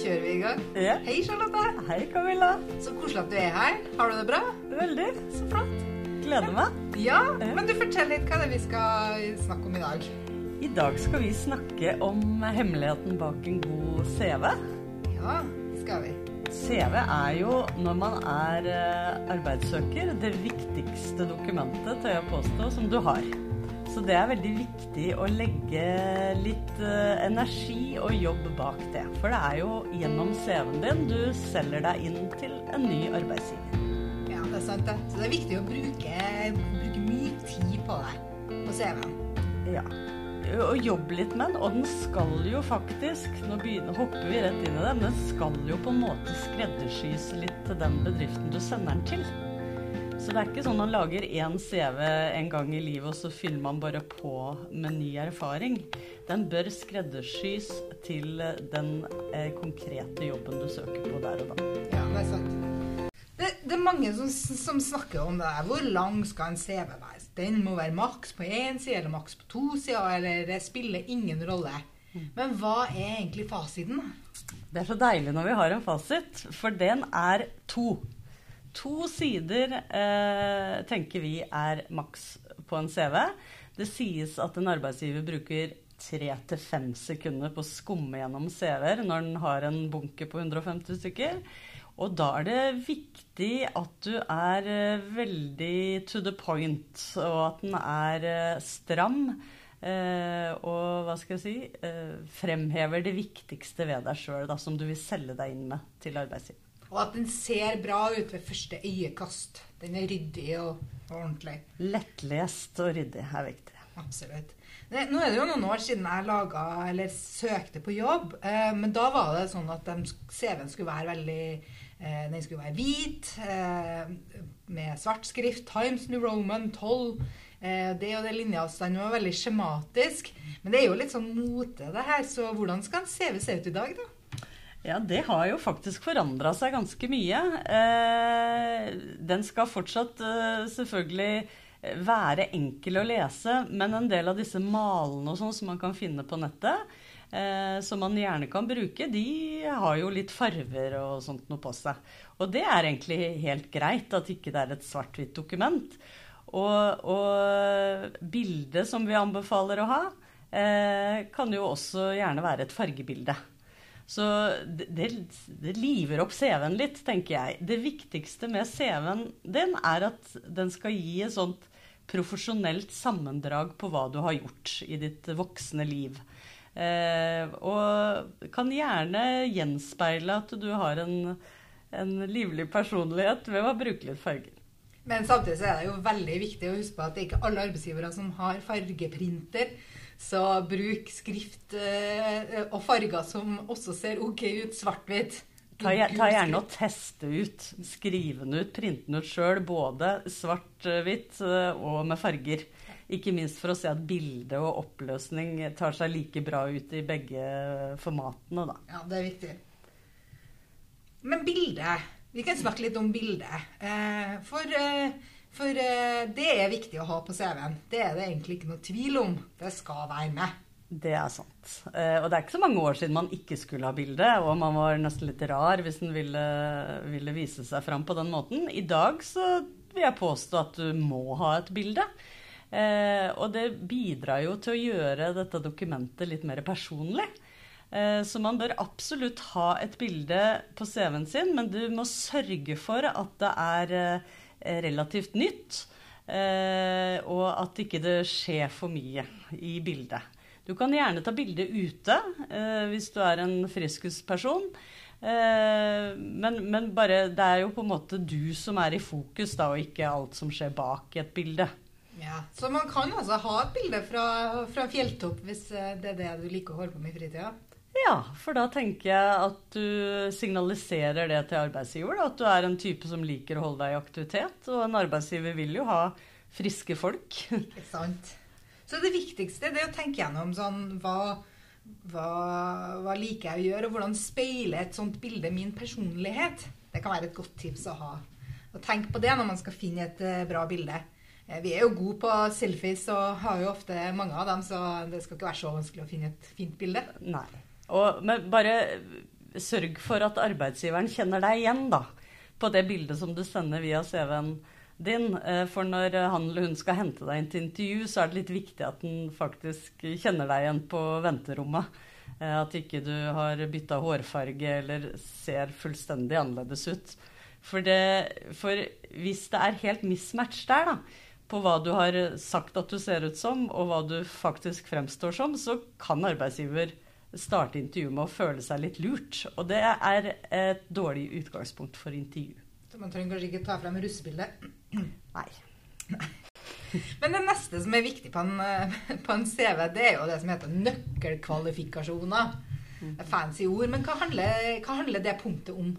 kjører vi i gang. Ja. Hei, Charlotte. Hei, Camilla. Så koselig at du er her. Har du det bra? Veldig. Så flott. Gleder meg. Ja, men du fortell litt hva det er vi skal snakke om i dag. I dag skal vi snakke om hemmeligheten bak en god CV. Ja, det skal vi. CV er jo, når man er eh, arbeidssøker, det viktigste dokumentet, tør jeg påstå, som du har. Så det er veldig viktig å legge litt eh, energi og jobb bak det. For det er jo gjennom CV-en din du selger deg inn til en ny arbeidsgiver. Ja, det er sant det. Så det er viktig å bruke, bruke mye tid på det på CV-en. Ja. Og jobbe litt med den. Og den skal jo faktisk Nå begynner, hopper vi rett inn i det, men den skal jo på en måte skreddersys litt til den bedriften du sender den til. Så det er ikke sånn man lager én CV en gang i livet, og så fyller man bare på med ny erfaring. Den bør skreddersys til den eh, konkrete jobben du søker på der og da. Ja, det er sant. Det, det er mange som, som snakker om det der. Hvor lang skal en CV være? Den må være maks på én side eller maks på to sider, eller det spiller ingen rolle. Men hva er egentlig fasiten? Det er så deilig når vi har en fasit, for den er to. To sider eh, tenker vi er maks på en CV. Det sies at en arbeidsgiver bruker tre til fem sekunder på å skumme gjennom CV-er når den har en bunke på 150 stykker. Og da er det viktig at du er eh, veldig to the point, og at den er eh, stram. Eh, og hva skal jeg si fremhever det viktigste ved deg sjøl, som du vil selge deg inn med til arbeidsgiver. Og at den ser bra ut ved første øyekast. Den er ryddig og, og ordentlig. Lettlest og ryddig er viktig. Absolutt. Nå er det jo noen år siden jeg laga eller søkte på jobb. Eh, men da var det sånn at CV-en skulle være veldig eh, Den skulle være hvit, eh, med svart skrift. Times New Roman 12. Eh, det og det linjeavstanden var veldig skjematisk. Men det er jo litt sånn mote, det her. Så hvordan skal en CV se ut i dag, da? Ja, det har jo faktisk forandra seg ganske mye. Eh, den skal fortsatt eh, selvfølgelig være enkel å lese, men en del av disse malene og sånn som man kan finne på nettet, eh, som man gjerne kan bruke, de har jo litt farver og sånt noe på seg. Og det er egentlig helt greit at ikke det er et svart-hvitt dokument. Og, og bildet som vi anbefaler å ha, kan jo også gjerne være et fargebilde. Så det, det, liver opp CV-en litt, tenker jeg. Det viktigste med CV-en din er at den skal gi et sånt profesjonelt sammendrag på hva du har gjort i ditt voksne liv. Eh, og kan gjerne gjenspeile at du har en, en livlig personlighet ved å bruke litt farger. Men samtidig så er det jo veldig viktig å huske på at det er ikke alle arbeidsgivere som har fargeprinter. Så bruk skrift eh, og farger som også ser OK ut svart-hvitt. Ta, ta gjerne og teste ut. Skrive den ut, printe den ut sjøl. Både svart-hvitt eh, og med farger. Ikke minst for å se at bilde og oppløsning tar seg like bra ut i begge formatene, da. Ja, det er viktig. Men bilde. Vi kan snakke litt om bilde. Eh, for for eh, det er viktig å ha på CV-en. Det er det egentlig ikke noe tvil om. Det skal være med. Det er sant. Eh, og det er ikke så mange år siden man ikke skulle ha bilde, og man var nesten litt rar hvis den ville, ville vise seg fram på den måten. I dag så vil jeg påstå at du må ha et bilde. Eh, og det bidrar jo til å gjøre dette dokumentet litt mer personlig. Eh, Så man bør absolutt ha et bilde på CV-en sin, men du må sørge for at det er eh, relativt nytt, eh, og at ikke det skjer for mye i bildet. Du kan gjerne ta bilde ute eh, hvis du er en friskusperson. Eh, men, men bare, det er jo på en måte du som er i fokus, da, og ikke alt som skjer bak et bilde. Ja. Så man kan altså ha et bilde fra, fra fjelltopp hvis eh, det er det du liker å holde på med i fritida. Ja, for da tenker jeg at du signaliserer det til arbeidsgiver. Da, at du er en type som liker å holde deg i aktivitet. Og en arbeidsgiver vil jo ha friske folk. Ikke sant? Så det viktigste det er å tenke gjennom sånn hva, hva, hva liker jeg å gjøre, og hvordan speiler et sånt bilde min personlighet? Det kan være et godt tips å ha. Og tenk på det når man skal finne et eh, bra bilde. Eh, Vi er jo gode på selfies og har jo ofte mange av dem, så det skal ikke være så vanskelig å finne et fint bilde. Nei. Og, men bare sørg for at arbeidsgiveren kjenner deg igjen da, på det bildet som du sender via CV-en din. Eh, for når han eller hun skal hente deg inn til intervju, så er det litt viktig at den faktisk kjenner deg igjen på venterommet. Eh, at ikke du har bytta hårfarge eller ser fullstendig annerledes ut. For, det, for hvis det er helt mismatch der, da, på hva du har sagt at du ser ut som, og hva du faktisk fremstår som, så kan arbeidsgiver starte intervjuet med å føle seg litt lurt. Og det er et dårlig utgangspunkt for intervju. Så man trenger kanskje ikke ta frem russebildet? Nei. Men det neste som er viktig på en, på en, CV, det er jo det som heter nøkkelkvalifikasjoner. Fancy ord. Men hva handler, hva handler det punktet om?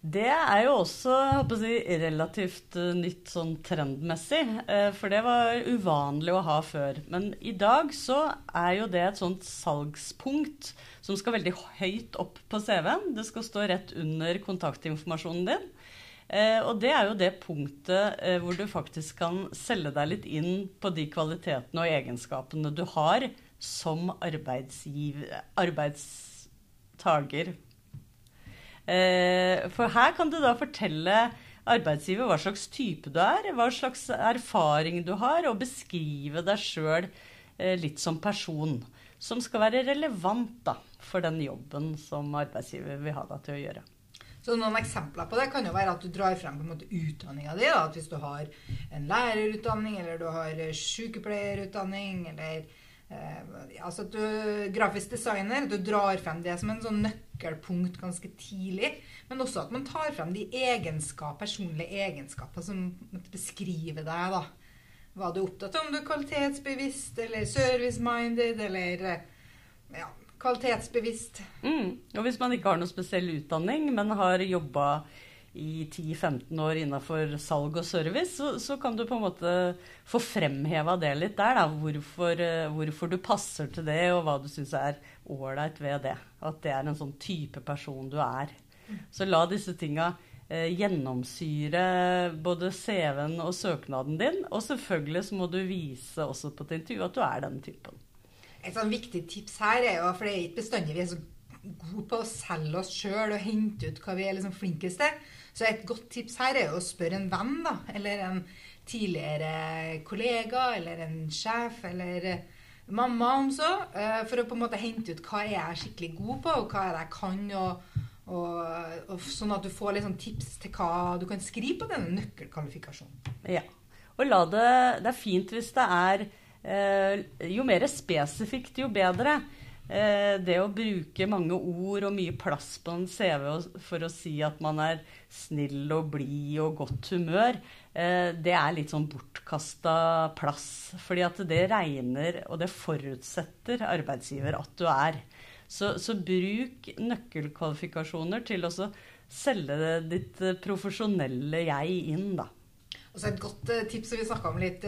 Det er jo også si, relativt uh, nytt sånn trendmessig, uh, for det var uvanlig å ha før. Men i dag så er jo det et sånt salgspunkt som skal veldig høyt opp på CV-en. Det skal stå rett under kontaktinformasjonen din. Uh, og det er jo det punktet hvor du faktisk kan selge deg litt inn på de kvalitetene og egenskapene du har som arbeidstager Eh, for her kan du da fortelle arbeidsgiver hva slags type du er, hva slags erfaring du har, og beskrive deg sjøl eh, litt som person. Som skal være relevant da, for den jobben som arbeidsgiver vil ha deg til å gjøre. Så noen eksempler på det kan jo være at du drar frem på en måte utdanninga di. At hvis du har en lærerutdanning, eller du har sykepleierutdanning, eller eh, altså du grafisk designer, du drar frem det som en sånn nøkkelpunkt ganske tidlig. Men også at man tar frem de egenskap, personlige egenskaper som beskriver deg. da. Hva du er opptatt av, om du er kvalitetsbevisst eller service-minded eller ja, kvalitetsbevisst. Mm. Og hvis man ikke har noe spesiell utdanning, men har jobba i 10-15 år innafor salg og service, så, så, kan du på en måte få fremheva det litt der. Da. Hvorfor, eh, hvorfor du passer til det, og hva du syns er ålreit ved det. At det er en sånn type person du er. Så la disse tinga eh, gjennomsyre både CV-en og søknaden din. Og selvfølgelig så må du vise også på et intervju at du er den typen. Et sånn viktig tips her er jo, for det er ikke bestandig vi er så gode på å selge oss sjøl og hente ut hva vi er liksom flinkest til. Så et godt tips her er jo å spørre en venn, da, eller en tidligere kollega, eller en sjef, eller mamma om så, eh, for å på en måte hente ut hva er jeg skikkelig god på, og hva er det jeg kan. og, og, og Sånn at du får liksom tips til hva du kan skrive på denne nøkkelkvalifikasjonen. Ja. Og la det, det er fint hvis det er eh, Jo mer spesifikt, jo bedre. Eh, det å bruke mange ord og mye plass på en CV for å si at man er snill og blid og godt humør, det er litt sånn bortkasta plass. Fordi at det regner, og det forutsetter arbeidsgiver at du er. Så, så bruk nøkkelkvalifikasjoner til å selge ditt profesjonelle jeg inn, da. Og så Et godt tips som vi snakka om litt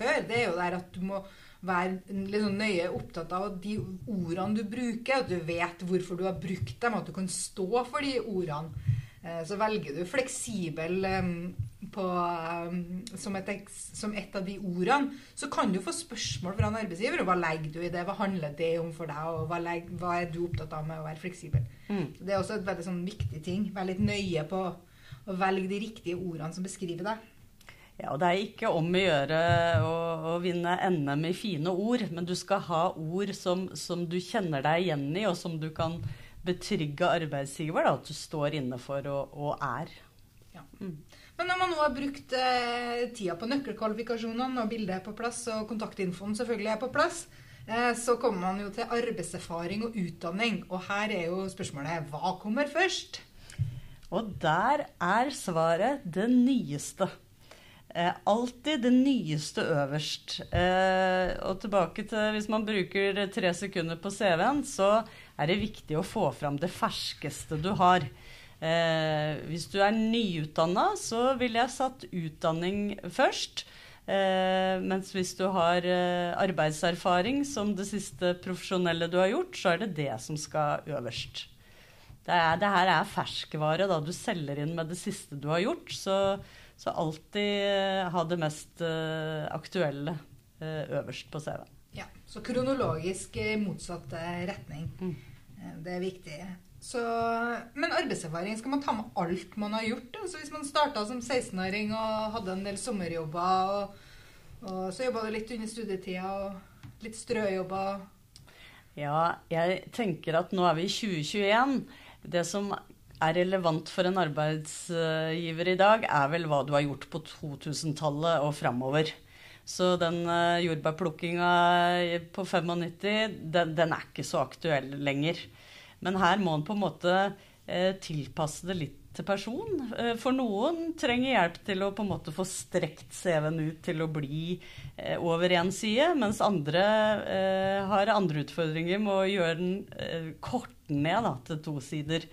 før, det er jo der at du må være liksom nøye opptatt av de ordene du bruker, at du vet hvorfor du har brukt dem, at du kan stå for de ordene. Eh, så velger du fleksibel på, som, et, som, et, av de ordene, så kan du få spørsmål fra en arbeidsgiver. Hva legger du i det? Hva handler det om for deg? Og hva, legger, hva er du opptatt av med å være fleksibel? Mm. Det er også et veldig sånn viktig ting. Vær litt nøye på å velge de riktige ordene som beskriver deg. Ja, og Det er ikke om å gjøre å, å, vinne NM i fine ord, men du skal ha ord som, som, du kjenner deg igjen i, og som du kan betrygge arbeidsgiver da, at du står inne for og, og er. Ja. Mm. Men når man nå har brukt eh, tida på nøkkelkvalifikasjonene, og bildet er på plass, og kontaktinfoen selvfølgelig er på plass, eh, så kommer man jo til arbeidserfaring og utdanning. Og her er jo spørsmålet hva kommer først? Og der er svaret det nyeste. Eh, alltid det nyeste øverst. Eh, og tilbake til hvis man bruker tre sekunder på CV-en, så er det viktig å få fram det ferskeste du har. Eh, hvis du er nyutdanna, så ville jeg satt utdanning først. Eh, mens hvis du har eh, arbeidserfaring som det siste profesjonelle du har gjort, så er det det som skal øverst. Det, er, det her er ferskvare. da Du selger inn med det siste du har gjort. så så alltid eh, ha det mest uh, aktuelle uh, øverst på CV-en. Ja, Så kronologisk motsatt retning. Mm. Det er viktig. Så, men arbeidserfaring, skal man ta med alt man har gjort? Da? Hvis man starta som 16-åring og hadde en del sommerjobber, og, og så jobba du litt under studietida og litt strøjobber Ja, jeg tenker at nå er vi i 2021. Det som er relevant for en arbeidsgiver i dag, er vel hva du har gjort på 2000-tallet og framover. Så den uh, jordbærplukkinga på 95, den, den, er ikke så aktuell lenger. Men her må en på en måte uh, tilpasse det litt til person. Uh, for noen trenger hjelp til å på en måte få strekt CV-en ut til å bli over én side, mens andre har andre utfordringer med å gjøre den kort ned da, til to sider.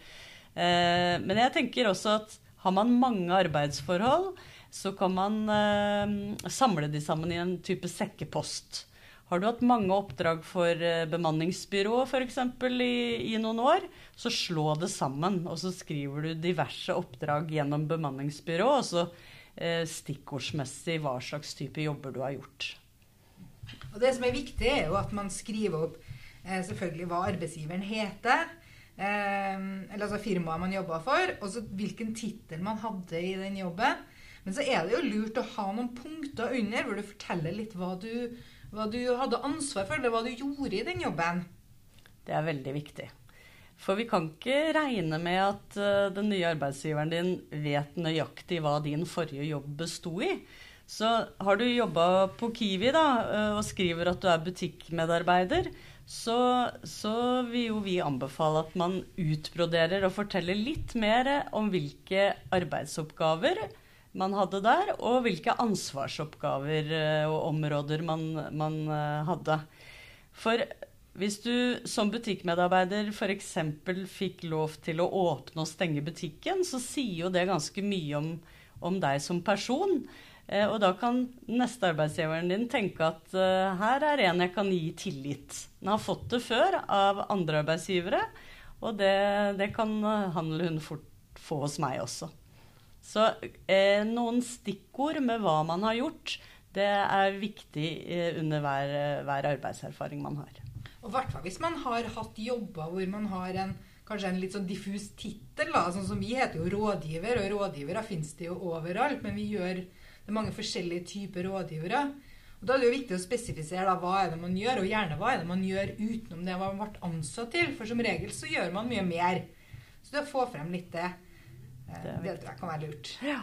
men jeg tenker også at har man mange arbeidsforhold, så kan man eh, samle de sammen i en type sekkepost. Har du hatt mange oppdrag for eh, bemanningsbyrå f.eks. I, i noen år, så slå det sammen. Og så skriver du diverse oppdrag gjennom bemanningsbyrå, og så eh, stikkordsmessig hva slags type jobber du har gjort. Og Det som er viktig, er jo at man skriver opp eh, selvfølgelig hva arbeidsgiveren heter. Eh, eller altså firmaet man jobba for, og så hvilken tittel man hadde i den jobben. Men så er det jo lurt å ha noen punkter under hvor du forteller litt hva du, hva du hadde ansvar for, eller hva du gjorde i den jobben. Det er veldig viktig. For vi kan ikke regne med at uh, den nye arbeidsgiveren din vet nøyaktig hva din forrige jobb besto i. Så har du jobba på Kiwi da, uh, og skriver at du er butikkmedarbeider, så, så, vil jo vi anbefale at man utbroderer og forteller litt mer om hvilke arbeidsoppgaver man hadde der, og hvilke ansvarsoppgaver eh, og områder man, man eh, hadde. For hvis du som butikkmedarbeider f.eks. fikk lov til å åpne og stenge butikken, så sier jo det ganske mye om, om deg som person. Eh, og da kan neste arbeidsgiveren din tenke at uh, her er en jeg kan gi tillit. Den har fått det før av andre arbeidsgivere, og det, det kan han eller hun fort få hos meg også. Så eh, noen stikkord med hva man har gjort, det er viktig eh, under hver, hver, arbeidserfaring man har. Og hvert hvis man har hatt jobber hvor man har en, kanskje en litt sånn diffus tittel. Sånn som vi heter jo rådgiver, og rådgivere finnes det jo overalt. Men vi gjør det mange forskjellige typer rådgivere. Og Da er det jo viktig å spesifisere da, hva er det man gjør, og gjerne hva er det man gjør utenom det man ble ansatt til. For som regel så gjør man mye mer. Så det å få frem litt det. Det, det tror jeg kan være lurt. Ja.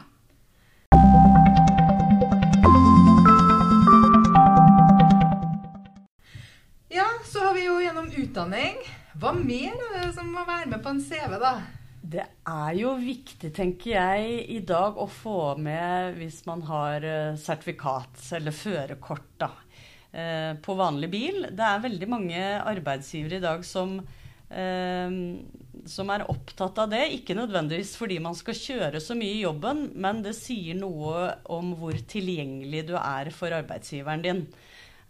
Ja, så har vi jo gjennom utdanning. Hva mer er det som må være med på en CV, da? Det er jo viktig, tenker jeg, i dag å få med hvis man har eh, sertifikat eller førerkort da, eh, på vanlig bil. Det er veldig mange arbeidsgivere i dag som eh, som er opptatt av det. Ikke nødvendigvis fordi man skal kjøre så mye i jobben, men det sier noe om hvor tilgjengelig du er for arbeidsgiveren din.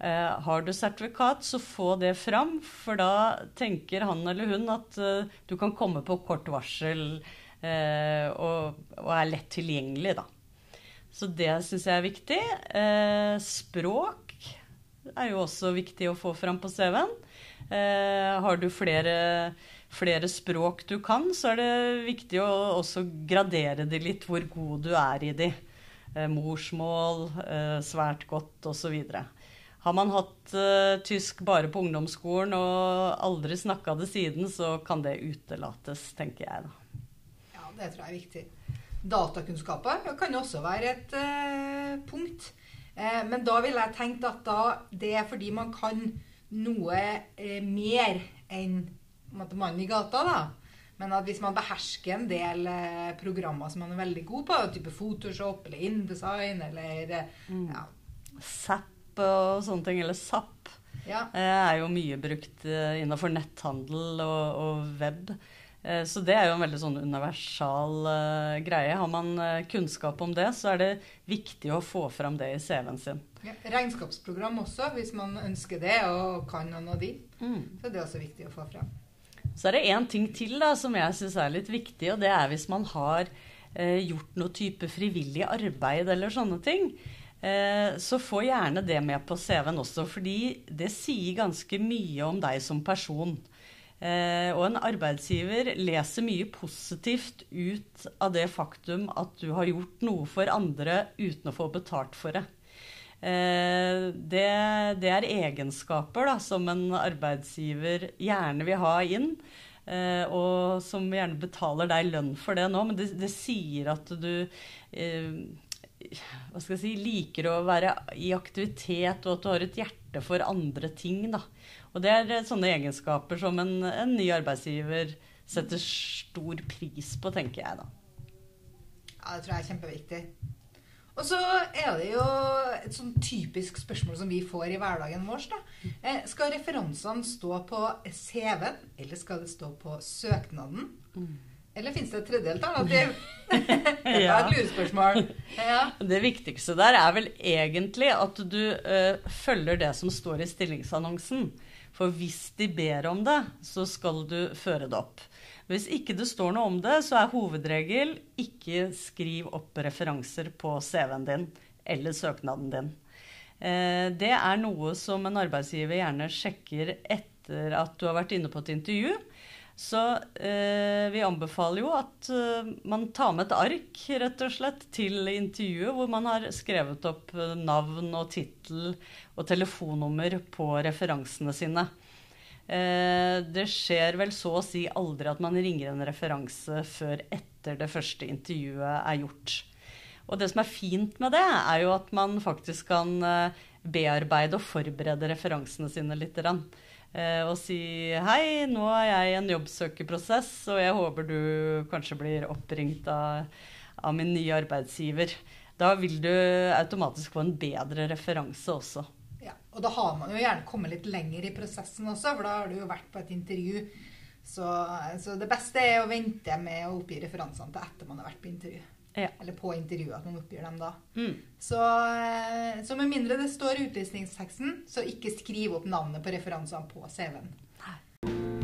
Uh, har du sertifikat, så få det fram, for da tenker han eller hun at uh, du kan komme på kort varsel uh, og, og, er lett tilgjengelig, da. Så det syns jeg er viktig. Språk er jo også viktig å få fram på CV-en. Har du flere flere språk du kan, så er det viktig å også gradere de litt, hvor god du er i de. Eh, morsmål, eh, svært godt osv. Har man hatt eh, tysk bare på ungdomsskolen og aldri snakka det siden, så kan det utelates, tenker jeg da. Ja, det tror jeg er viktig. Datakunnskaper kan også være et uh, punkt. Uh, men da ville jeg tenkt at da, det er fordi man kan noe uh, mer enn måte, mannen i gata, da. Men at hvis man behersker en del eh, programmer som man er veldig god på, type Photoshop eller InDesign eller eh, mm. ja. Zapp og sånne ting, eller Zapp, ja. eh, er jo mye brukt eh, innenfor netthandel og, og web. Eh, så det er jo en veldig sånn universal uh, greie. Har man uh, kunnskap om det, så er det viktig å få fram det i CV-en sin. Ja, regnskapsprogram også, hvis man ønsker det og kan noen av de. Mm. Så det er også viktig å få fram. Så er det én ting til da, som jeg syns er litt viktig, og det er hvis man har eh, gjort noe type frivillig arbeid eller sånne ting. Eh, så få gjerne det med på CV-en også, fordi det sier ganske mye om deg som person. Eh, og en arbeidsgiver leser mye positivt ut av det faktum at du har gjort noe for andre uten å få betalt for det. Eh, det, det, er egenskaper da, som en arbeidsgiver gjerne vil ha inn. Eh, og som gjerne betaler deg lønn for det nå. Men det, det sier at du eh, hva skal jeg si, liker å være i aktivitet, og at du har et hjerte for andre ting. Da. Og det er sånne egenskaper som en, en ny arbeidsgiver setter stor pris på, tenker jeg da. Ja, det tror jeg er kjempeviktig. Og så er det jo et sånn typisk spørsmål som vi får i hverdagen vår. da. Eh, skal referansene stå på CV-en, eller skal det stå på søknaden? Mm. Eller fins det et tredje alternativ? det er et lurespørsmål. Ja. Det viktigste der er vel egentlig at du uh, følger det som står i stillingsannonsen. For hvis de ber om det, så skal du føre det opp. Hvis ikke det står noe om det, så er hovedregel ikke skriv opp referanser på CV-en din eller søknaden din. Eh, det er noe som en arbeidsgiver gjerne sjekker etter at du har vært inne på et intervju. Så eh, vi anbefaler jo at eh, man tar med et ark rett og slett til intervjuet, hvor man har skrevet opp navn og tittel og telefonnummer på referansene sine. Eh, det skjer vel så å si aldri at man ringer en referanse før etter det første intervjuet er gjort. Og det som er fint med det, er jo at man faktisk kan eh, bearbeide og forberede referansene sine litt. Eh, og si hei, nå er jeg i en jobbsøkerprosess, og jeg håper du kanskje blir oppringt av, av min nye arbeidsgiver. Da vil du automatisk få en bedre referanse også. Og da har man jo gjerne kommet litt lenger i prosessen også, for da har du jo vært på et intervju. Så, så det beste er å vente med å oppgi referansene til etter man har vært på intervju. Ja. Eller på intervjuet, at man oppgir dem da. Mm. Så, eh, så, med mindre det står i utlysningsteksten, så ikke skriv opp navnet på referansene på CV-en.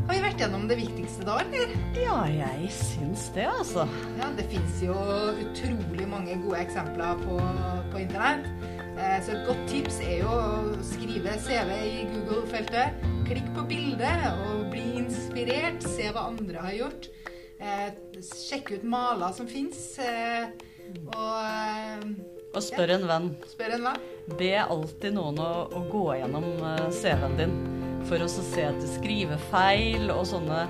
Har vi vært gjennom det viktigste da, eller? Ja, jeg syns det, altså. Ja, Det fins jo utrolig mange gode eksempler på, på internett. Eh, så et godt tips er jo å skrive CV i Google-feltet. Klikk på bildet og bli inspirert. Se hva andre har gjort. Eh, sjekk ut maler som fins. Eh, og og spør en venn. Spør en venn. Be alltid noen å, å gå gjennom CV-en din for å se etter skrivefeil og sånne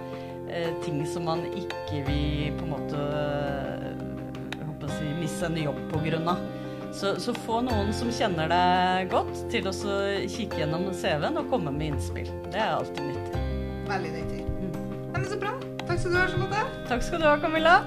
eh, ting som man ikke vil på en måte jeg håper å si, miste en jobb på grunn av. Så, så, få noen som kjenner deg godt, til å kikke gjennom CV-en og komme med innspill. Det er alltid nyttig. Veldig nyttig. Mm. Nei, men så bra. Takk skal du ha, Charlotte. Takk skal du ha, Camilla.